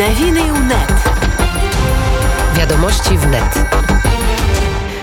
Навіны ўнет Вядомасці в нет.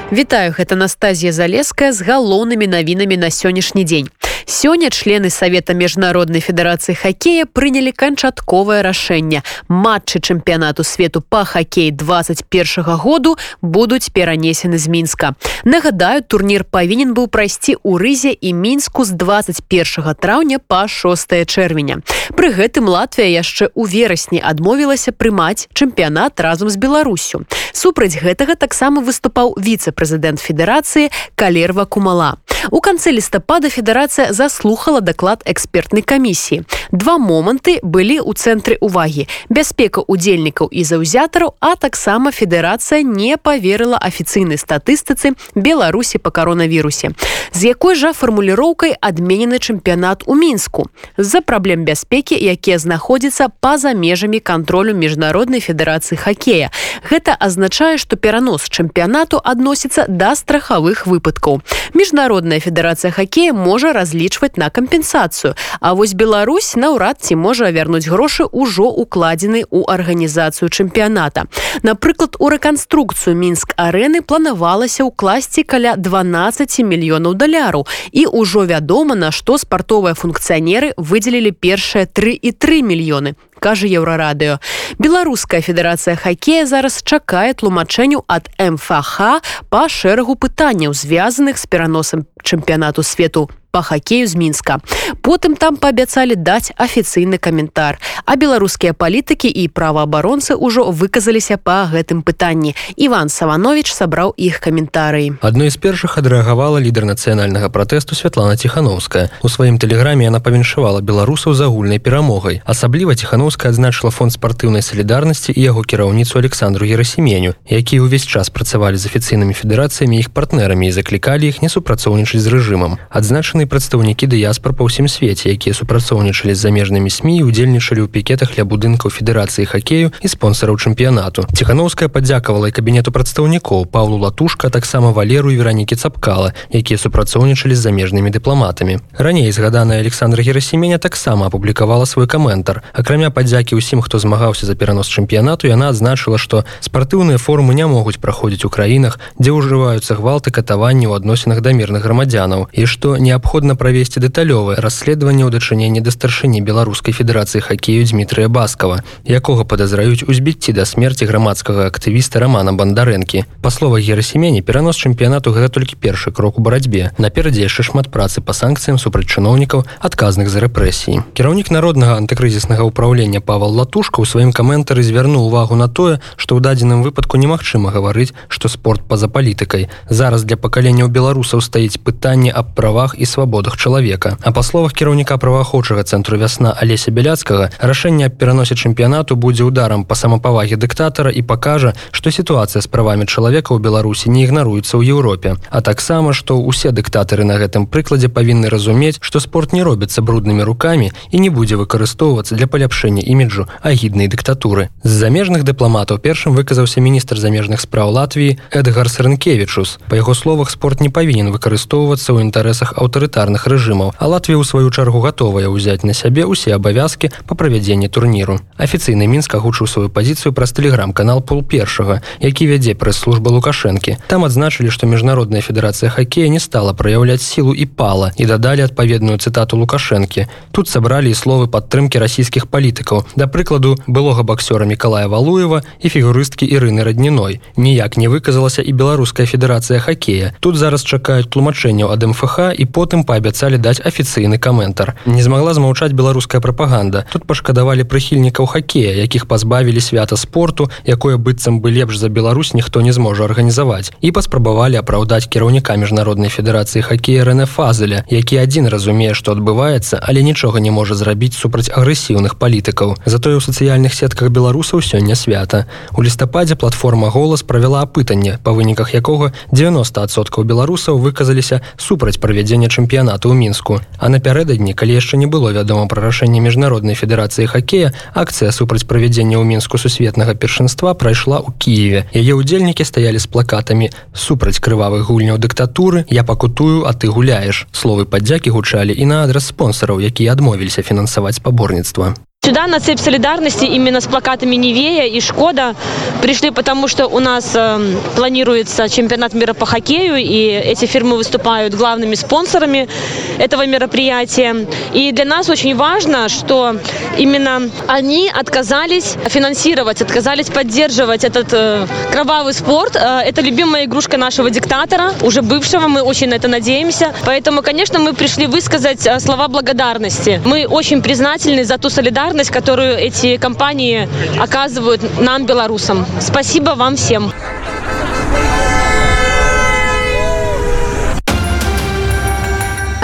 Вітаю гэта Настазія залеская з галоўнымі навінамі на сённяшні дзень. Сёння члены Савета міжнароднай федэрацыі хакея прынялі канчатковае рашэнне. Матчы чэмпіянату свету па хакей 21 году будуць перанесены з мінска. Нагадаю, турнір павінен быў прайсці ў рызе і мінску з 21 траўня па 6 чэрвеня. Пры гэтым Латвія яшчэ ў верасні адмовілася прымаць чэмпіянат разам з Беларусю. Супраць гэтага таксама выступаў віцэ-прэзідэнт федэрацыі калерва кумала. У канцы лістапада федэрацыя заслухала даклад экспертнай камісіі. Два моманты былі ў цэнтры увагі. бяспека удзельнікаў і заўзятараў, а таксама федэрацыя не паверыла афіцыйнай статыстыцы Беларусі па каронавірусе. З якой жа фармуліроўкай адменены чэмпіянат у мінску. З-за праблем бяспекі, якія знаходзяцца па-за межамі кантролю міжнароднай федэрацыі хакея. Гэта азначае, што перанос чэмпіянату адносіцца да страхавых выпадкаў. Міжнародная федэрацыя хакея можа разлічваць на кампенсацыю. А вось Беларусь наўрад ці можа вярнуць грошы ўжо укладзены ў арганізацыю чэмпіяната. Напрыклад у рэканструкцыю мінск арэны планавалася ўкласці каля 12 мільёнаў даляраў. І ўжо вядома на што спартовыя функцыянеры выдзелілі першыя 3 і 3 мільёны кажа еўрарадыё. Беларуская федэрацыя хакея зараз чакае тлумачэнню ад МФХ па шэрагу пытанняў, звязаных з пераносам чэмпіянату свету па хакею з мінска. Потым там паабяцалі даць афіцыйны каментар. А беларускія палітыкі і праваабаронцы ўжо выказаліся па гэтым пытанні. Іван саванович сабраў іх каментарый адной з першых адрэагавала лідар нацыянальнага пратэсту Святлана ціхановская. У сваім тэлеграме яна павіншавала беларусаў з агульнай перамогай асабліва ціхановская адзначыла фонд спартыўнай салідарнасці і яго кіраўніцу александру ерасіменю які ўвесь час працавалі з афіцыйнымі федэрацыямі іх партнерамі і заклікалі іх не супрацоўнічаць з рэжымам. Адзначаны запрошаны прадстаўнікі дыяспор па ўсім свеце якія супрацоўнічалі з замежнымі сМ удзельнічалі ў пікетах для будынкаў федэрацыі хакею і спонсараў чэмпіянату. Ціхановская падзякавала кабінету прадстаўнікоў павлу латушка таксама валеру веранікі цапкала якія супрацоўнічалі з замежнымі дыпламатамі. Раней згаданая александра герасіменя таксама апублікавала свой каментар. Акрамя падзякі ўсім хто змагаўся за перанос чэмпіянату яна адзначыла што спартыўныя формы не могуць праходзіць у краінах дзе ўжываюцца гвалты катаванні ў адносінах да мірных грамадзянаў. І што неабходна правесці дэталёвае расследаванне ў дачыненні да старшыні беларускай федэрацыі хакею Дмітрыя баскова якога падазраюць у збіцці да смерці грамадскага актывіста романа бандарэнкі. Па словах герасімене перанос чэмпіянату гэта толькі першы крок у барацьбе. Наперадзе яшчэ шмат працы па санкцыям супраць чыноўнікаў адказных за рэпрэсіі. Кіраўнік народнага антыкрызіснага ўправлення павал латушка ў сваім каментары звярнуў увагу на тое што ў дадзеным выпадку немагчыма гаварыць што спорт па-за палітыкай. Зараз для пакаленняў беларусаў стаіць пытанне аб правах і свабодах чалавека. А па словах кіраўніка праваахоўчага цэнтру вясна алеся бяляцкага рашэнне аб пераносе чэмпіянату будзе ударам па самапавагі дыктатара і пакажа што сітуацыя з правамі чалавека ў беларусі не ігнаруецца ў еўропе. А таксама што ўсе дыктатары на гэтым прыкладзе павінны разумець што спорт не робіцца бруднымі рукамі і не будзе выкарыстоўвацца для паляпшэння іміджу агіднай дыктатуры з замежных дыпламатаў першым выказаўся міністр замежных спраў Латвіі эдгар срынкевичус па яго словах спорт не павінен выкарыстоўвацца ў інтарэсах аўтар аўтарытарных рэжымаў а Латвія ў сваю чаргу гатовая ўзяць на сябе ўсе абавязкі па правядзенні турніру. Афіцыйны мінск агучыў сваю пазіцыю праз тэлеграм-канал пол першага які вядзе прэс-служба лукашэнкі. Там адзначылі што міжнародная федэрацыя хакея не стала праяўляць сілу і пала і дадалі адпаведную цытату лукашэнкі. Тут сабралі і словы падтрымкі расійскіх палітыкаў да прыкладу былога баксёра мікалая валуева і фігурысткі ірыны радніной. Ніяк не выказалася і беларуская федэрацыя хакея. Тут зараз чакаюць тлумачэнняў ад мфх і по потым паабяцалі даць афіцыйны каментар. Не змагла змаўчаць беларуская прапаганда. Тут пашкадавалі прыхільнікаў хакея якіх пазбавілі свята спорту якое быццам бы лепш за Беларусь ніхто не зможа арганізаваць. І паспрабавалі апраўдаць кіраўніка міжнароднай федэрацыі хакея рэне фазеля які адзін разумее што адбываецца але нічога не можа зрабіць супраць агрэсіўных палітыкаў затое ў сацыяльных сетках беларусаў сёння свята. У лістападзе платформа голас правяла апытанне па выніках якога 90соткаў беларусаў выказаліся супраць правядзення чэмпіянату ў мінску. А напярэдадні калі яшчэ не было вядома пра рашэнне міжнароднай федэрацыі хакея акцыя супраць правядзення ў мінску сусветнага першынства прайшла ў кіеве. Яе удзельнікі стаялі з плакатамі супраць крывавых гульняў дыктатуры я пакутую а ты гуляеш словы падзякі гучалі і на адрас спонсараў якія адмовіліся фінансаваць спаборніцтва Сюда на цепь солидарности именно с плакатами Невея и Шкода пришли, потому что у нас э, планируется чемпионат мира по хоккею, и эти фирмы выступают главными спонсорами этого мероприятия. И для нас очень важно, что именно они отказались финансировать, отказались поддерживать этот э, кровавый спорт. Э, это любимая игрушка нашего диктатора, уже бывшего, мы очень на это надеемся. Поэтому, конечно, мы пришли высказать э, слова благодарности. Мы очень признательны за ту солидарность, благодарность, которую эти компании оказывают нам, белорусам. Спасибо вам всем.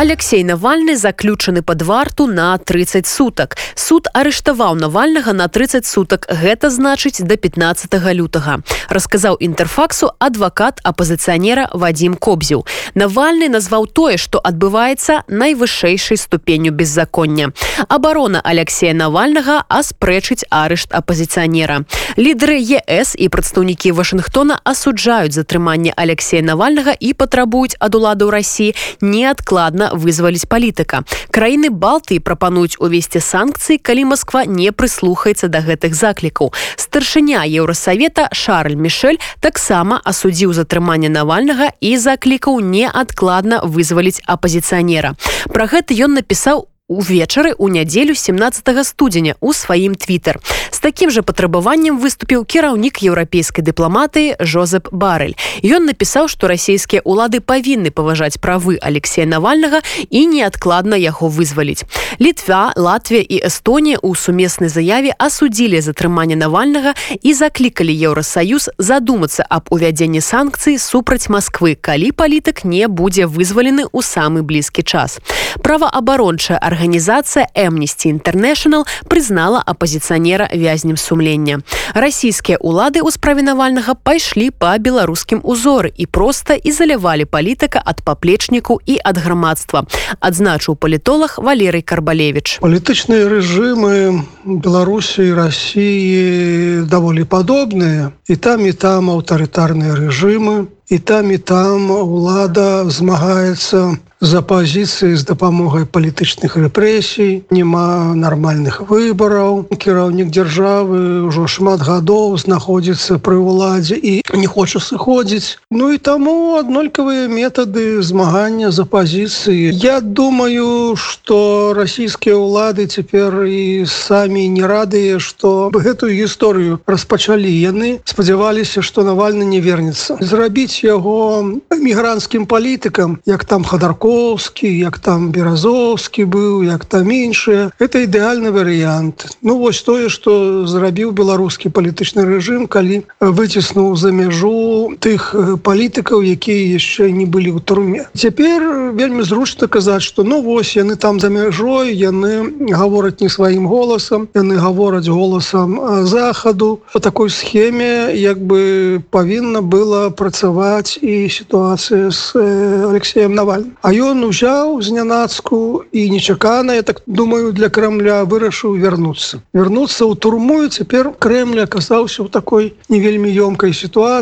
Алексей навальны заключаны под варту на 30 суток суд арыштаваў навальнага на 30 суток гэта значыць до 15 лютага. Расказаў інтэрфаксу адвакат апозіцыянера вадзім кобзіў. Навальны назваў тое што адбываецца найвышэйшай ступенню беззаконня. Абарона алексея навальнага аспрэчыць арышт апозіцыянера лідеры ес і прадстаўнікі вашынгтона асуджаюць затрыманне алексея навальнага і патрабуюць ад уладаў россии неадкладна вызваліць палітыка. Краіны Балтыі прапануюць увесці санкцыі, калі Масква не прыслухаецца да гэтых заклікаў. Старшыня Еўрасавета Шарль Мішель таксама асудзіў затрыманне навальнага і заклікаў неадкладна вызваліць апазіцыянера. Пра гэта ён напісаў увечары у нядзелю 17 студзеня у сваім твиттер с таким же патрабаваннем выступіў кіраўнік еўрапейскай дыпламатыі жозеп барель ён напісаў што расійскія ўлады павінны паважаць правы алексея навальнага і неадкладна яго вызваліць. Літва латвія і эстонія у сумеснай заяве асудзілі затрыманне навальнага і заклікалі еўросаюз задумацца аб увядзенні санкцыі супраць москвы калі палітык не будзе вызвалены ў самы блізкі час. Праваабарончая арганізацыя Amnesty International прызнала апозіцыянера вязнем сумлення. Расійскія ўлады ў справе навальнага пайшлі па беларускім узоры і проста ізалявалі палітыка ад паплечніку і ад грамадства. Адзначыў палітолог Валерый Карбалевич. Палітычныя рэжымы Беларусі і Росіі даволі падобныя і там і там аўтарытарныя рэжымы і там і там улада змагаецца за пазіцыі з дапамогай палітычных рэпрэсій няма нармальных выбараў. Кіраўнік дзяржавы ўжо шмат гадоў знаходзіцца пры ўладзе і не хоча сыходзіць Ну і таму аднолькавыя метады змагання за пазіцыі Я думаю что расійскія ўлады цяпер і самі не радыя что гэтую гісторыю распачалі яны спадзяваліся что навальны не вернется. Зрабіць яго мігрантскім палітыкам як там хадарко Рахоўскі як там беразовскі быў як там іншыя это ідэальны варыянт Ну вось тое что зрабіў беларускі палітычны рэжым калі выціснуў за мяжу тых палітыкаў якія яшчэ не былі ў турме. Цяпер вельмі зручна казаць что ну вось яны там за мяжой яны гавораць не сваім голасам яны гавораць голасам захаду. По такой схеме як бы павінна было працаваць і сітуацыя с алексеем навальным. А ён узяў знянацку і нечакана я так думаю для крамля вырашыў вярнуцца. Вярнуцца ў турму цяпер крэмля аказаўся ў такой не вельмі ёмкай сітуацыі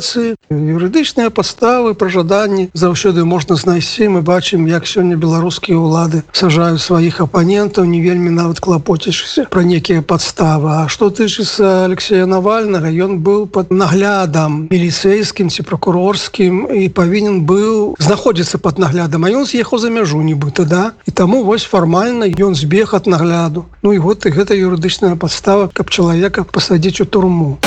юрыдычныя паставы пра жаданні. Заўсёды можна знайсці. Мы бачым як сёння беларускія ўлады сажаюць сваіх апанентаў не вельмі нават клапоцішся пра некія падставы. А што тычыцца алексея навальнага ён быў под наглядам міліцейскім ці прокурорскім і павінен быў знаходзіцца под наглядам. А ён з'ехаў за мяжу нібыта да? І таму вось фармальна ён збег ад нагляду. Ну і вот і гэта юрыдычная падстава каб чалавека пасадзіць у турму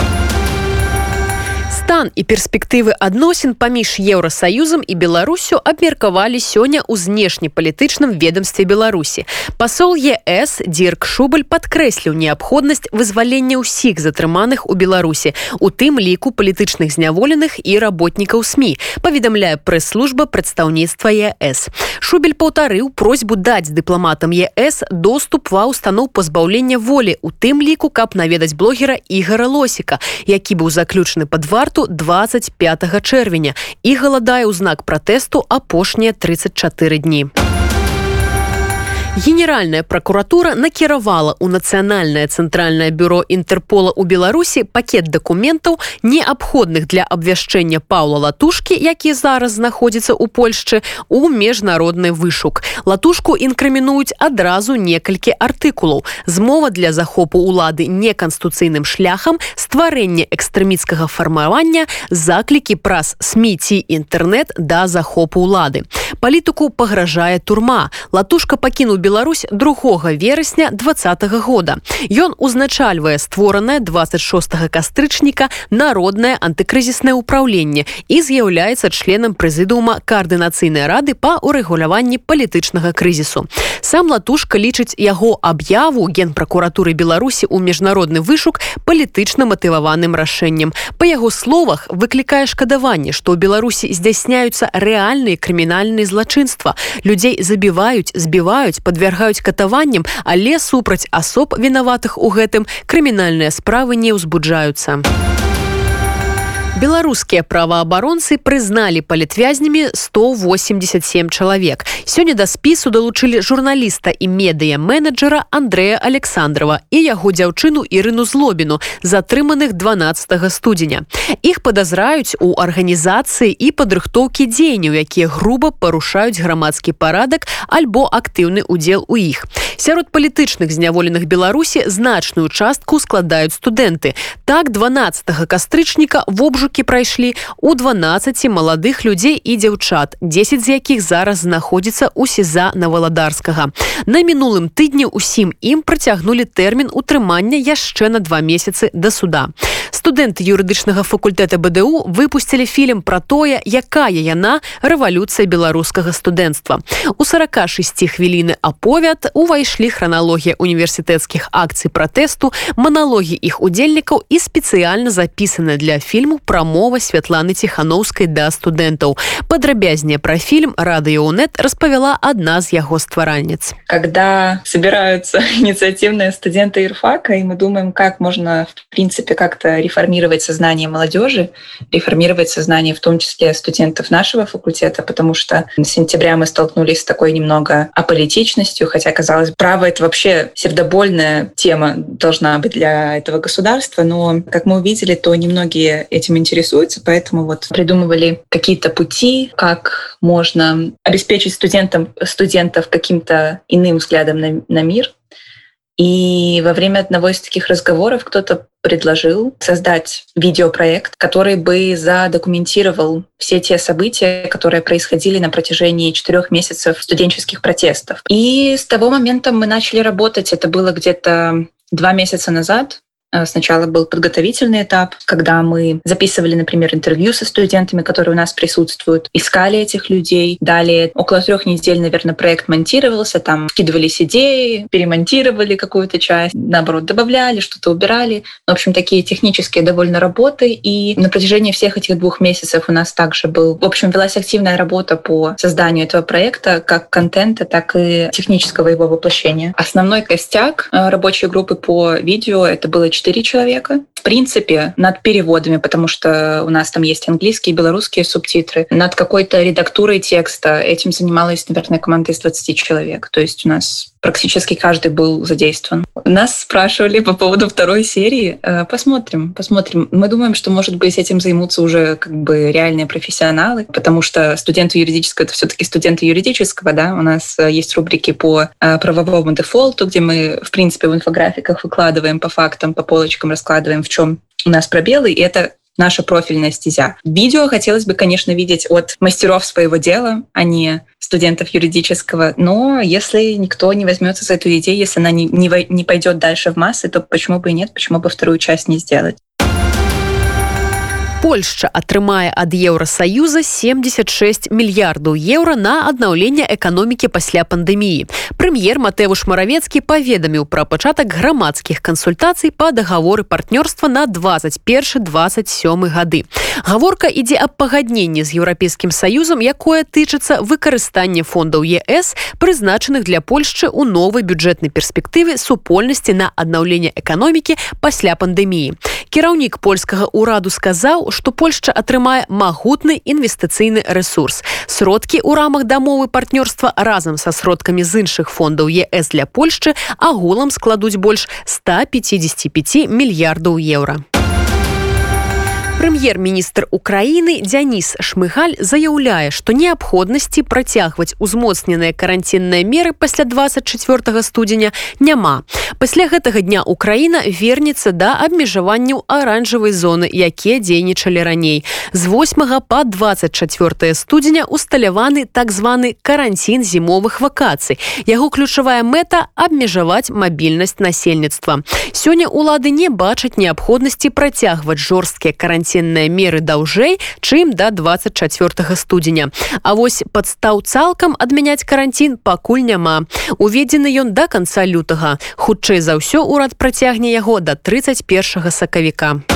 стан і перспектывы адносін паміж еўросаюзам і беларусю абмеркавалі сёння ў знешнепалітычным ведомстве беларусі пасол ес дирк шубаль падкрэсліў неабходнасць вызвалення ўсіх затрыманых у беларусі у тым ліку палітычных зняволеных і работнікаў сМ паведамляе прэс-служба прадстаўніцтва ес шубель паўтарыў просьбу даць дыпламатам ес доступ ва устаноў пазбаўлення волі у тым ліку каб наведаць блогера ігора лосіка які быў заключаны под варту старту 25 чэрвеня і галадае ў знак пратэсту апошнія 34 дні. Генеральная прокуратура накіравала ў нацыянальнае цэнтральнае бюро інтэрпола ў беларусі пакет дакументаў неабходных для абвяшчэння паўла латушкі які зараз знаходзіцца ў польшчы у міжнародны вышук латушку інкрымінуюць адразу некалькі артыкулаў змова для захопу улады неканстуцыйным шляхам стварэння экстрэміцкага фармавання заклікі праз смеці інтэрнэт да захопу улады палітыку пагражае турма. Латушка пакінуў Беларусь 2 верасня двадцатого года. Ён узначальвае створанае 26 кастрычніка народнае антыкрызіснае ўпраўленне і з'яўляецца членам прэзідуума каардынацыйнай рады па урэгуляванні палітычнага крызісу. Сам латушка лічыць яго аб'яву генпракуратуры Беларусі ў міжнародны вышук палітычна матываваным рашэннем. Па яго словах выклікае шкадаванне, што ў Беларусі здзяйсняюцца рэальныя крымінальныя злачынства. Людзей забіваюць, збіваюць, падвяргаюць катаванням, але супраць асоб вінаватых у гэтым крымінальныя справы не ўзбуджаюцца беларускія праваабаронцы прызналі палітвязнямі 187 чалавек. Сёння да спісу далучылі журналіста і медыя менеджера андрея александрова і яго дзяўчыну ірыну злобіну затрыманых 12 студзеня. Іх падазраюць у арганізацыі і падрыхтоўкі дзеянняў якія груба парушаюць грамадскі парадак альбо актыўны удзел у іх. Сярод палітычных зняволеных беларусі значную частку складаюць студэнты. Так 12 кастрычніка в обжу пошукі прайшлі у 12 маладых людзей і дзяўчат. 10 з якіх зараз знаходзіцца ў сеза на валадарскага на мінулым тыдні усім ім працягнулі тэрмін утрымання яшчэ на два месяцы да суда. Студэнты юрыдычнага факультэта бДУ выпусцілі фільм пра тое якая яна рэвалюцыя беларускага студэнцтва у 46 хвіліны аповяд увайшлі храналогія універсітэцкіх акцый пратэсту маналогі іх удзельнікаў і спецыяльна запісаны для фільму про прамова святланы ціхановскай да студэнтаў падрабязнее пра фільм радыёнет распавяла адна з яго стваральніц когда собираются инициативные студенты ирфака и мы думаем как можно в принципе как-то реформировать сознание молодежи реформировать сознание в том числе студентов нашего факультета потому что с сентября мы столкнулись с такой немного аполитичностью хотя казалось право это вообще сердобольная тема должна быть для этого государства но как мы увидели то немногие этим интересуются, поэтому вот придумывали какие-то пути, как можно обеспечить студентам, студентов каким-то иным взглядом на, на мир. И во время одного из таких разговоров кто-то предложил создать видеопроект, который бы задокументировал все те события, которые происходили на протяжении четырех месяцев студенческих протестов. И с того момента мы начали работать. Это было где-то два месяца назад. Э, сначала был подготовительный этап, когда мы записывали, например, интервью со студентами, которые у нас присутствуют, искали этих людей. Далее около трех недель, наверное, проект монтировался, там скидывались идеи, перемонтировали какую-то часть, наоборот, добавляли, что-то убирали. В общем, такие технические довольно работы. И на протяжении всех этих двух месяцев у нас также был, в общем, велась активная работа по созданию этого проекта, как контента, так и технического его воплощения. Основной костяк э, рабочей группы по видео это было четыре человека. Принципе, над переводами, потому что у нас там есть английские и белорусские субтитры, над какой-то редактурой текста этим занималась, наверное, команда из 20 человек. То есть у нас практически каждый был задействован. Нас спрашивали по поводу второй серии. Э, посмотрим, посмотрим. Мы думаем, что, может быть, этим займутся уже как бы реальные профессионалы, потому что студенты юридического — это все-таки студенты юридического, да. У нас э, есть рубрики по э, правовому дефолту, где мы, в принципе, в инфографиках выкладываем по фактам, по полочкам раскладываем, в чем у нас пробелы, и это наша профильная стезя. Видео хотелось бы, конечно, видеть от мастеров своего дела, а не студентов юридического. Но если никто не возьмется за эту идею, если она не, не, не пойдет дальше в массы, то почему бы и нет, почему бы вторую часть не сделать? Польшча атрымае ад еўросаюза 76 мільярдаў еўра на аднаўленне эканомікі пасля пандэміі. Прэм'ер Матэвуш маравецкі паведаміў пра пачатак грамадскіх кансультацый па дагаворы партнёрства на 21-27 гады. Гаворка ідзе аб пагадненні з еўрапейскім саюзам, якое тычыцца выкарыстання фондаў ЕС, прызначаных для Польшчы ў новай бюджэтнай перспектыве супольнасці на аднаўленне эканомікі пасля пандэміі. Кіраўнік польскага ўраду сказаў што польшча атрымае магутны інвестыцыйны ресурс сродкі ў рамах дамовы партнёрства разам са сродкамі з іншых фондаў ес для польшчы агулам складуць больш 155 мільярдаў еўра прэм'ер-міністр Украіны Дзяніс Шмыгаль заяўляе, што неабходнасці працягваць узмоцненыя каранцінныя меры пасля 24 студзеня няма. Пасля гэтага дня Украіна вернецца да абмежаванняў аранжавай зоны, якія дзейнічалі раней. З 8 па 24 студзеня усталяваны так званы каранцін зімовых вакацый. Яго ключавая мэта абмежаваць мабільнасць насельніцтва. Сёння ўлады не бачаць неабходнасці працягваць жорсткія каранціны каранцінныя меры даўжэй чым да 24 студзеня. А вось падстаў цалкам адмяняць каранцін пакуль няма. Уведзены ён до конца лютага. Хутчэй за ўсё урад працягне яго до 31 сакавіка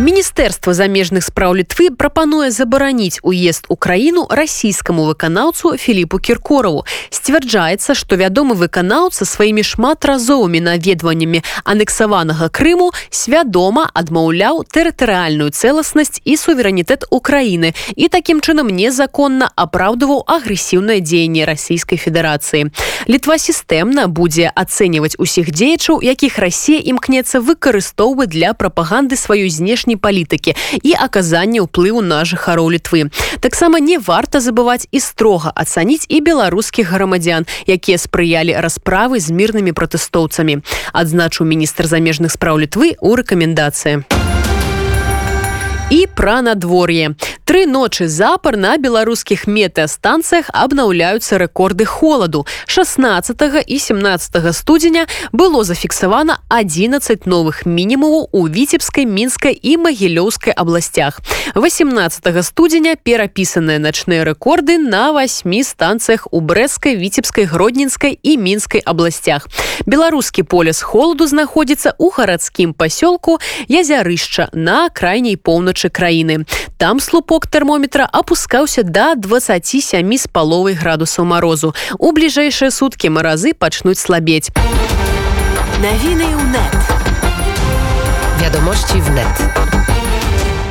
Міністэрства замежных спраў літвы прапануе забараніць уезд у краіну расійскаму выканаўцу філіпу кіркораву сцвярджаецца што вядомы выканаўца сваімі шматразовымі наведваннямі анексаванага крыму свядома адмаўляў тэрытарыальную цэласнасць і суверэнітэт украіны і такім чынам незаконна апраўдываў агрэсіўнае дзеянне расійскай федэрацыі. Літва сістэмна будзе ацэньваць усіх дзеячаў якіх рассія імкнецца выкарыстоўваць для прапаганды сваёй знешняй знешняй палітыкі і аказання ўплыву на жыхароў літвы. Таксама не варта забываць і строга ацаніць і беларускіх грамадзян якія спрыялі расправы з мірнымі пратэстоўцамі. Адзначыў міністр замежных спраў літвы у рэкамендацыі і пра надвор'е Тры ночы запар на беларускіх метэастанцыях абнаўляюцца рэкорды холаду. 16 і 17 студзеня было зафіксавана 11 новых мінімумаў у віцебскай мінскай і магілёўскай абласцях. 18 студзеня перапісаныя начныя рэкорды на восьмі станцыях у брэскай віцебскай гродненскай і мінскай абласцях. Беларускі полюс холаду знаходзіцца ў гарадскім пасёлку язярышча на крайняй поўначы краіны. Там слупок тэрмометра апускаўся да 27 з паловай градусаў марозу. У бліжэйшыя суткі маразы пачнуць слабець. Навіны ў нет. Вядомосці в нет.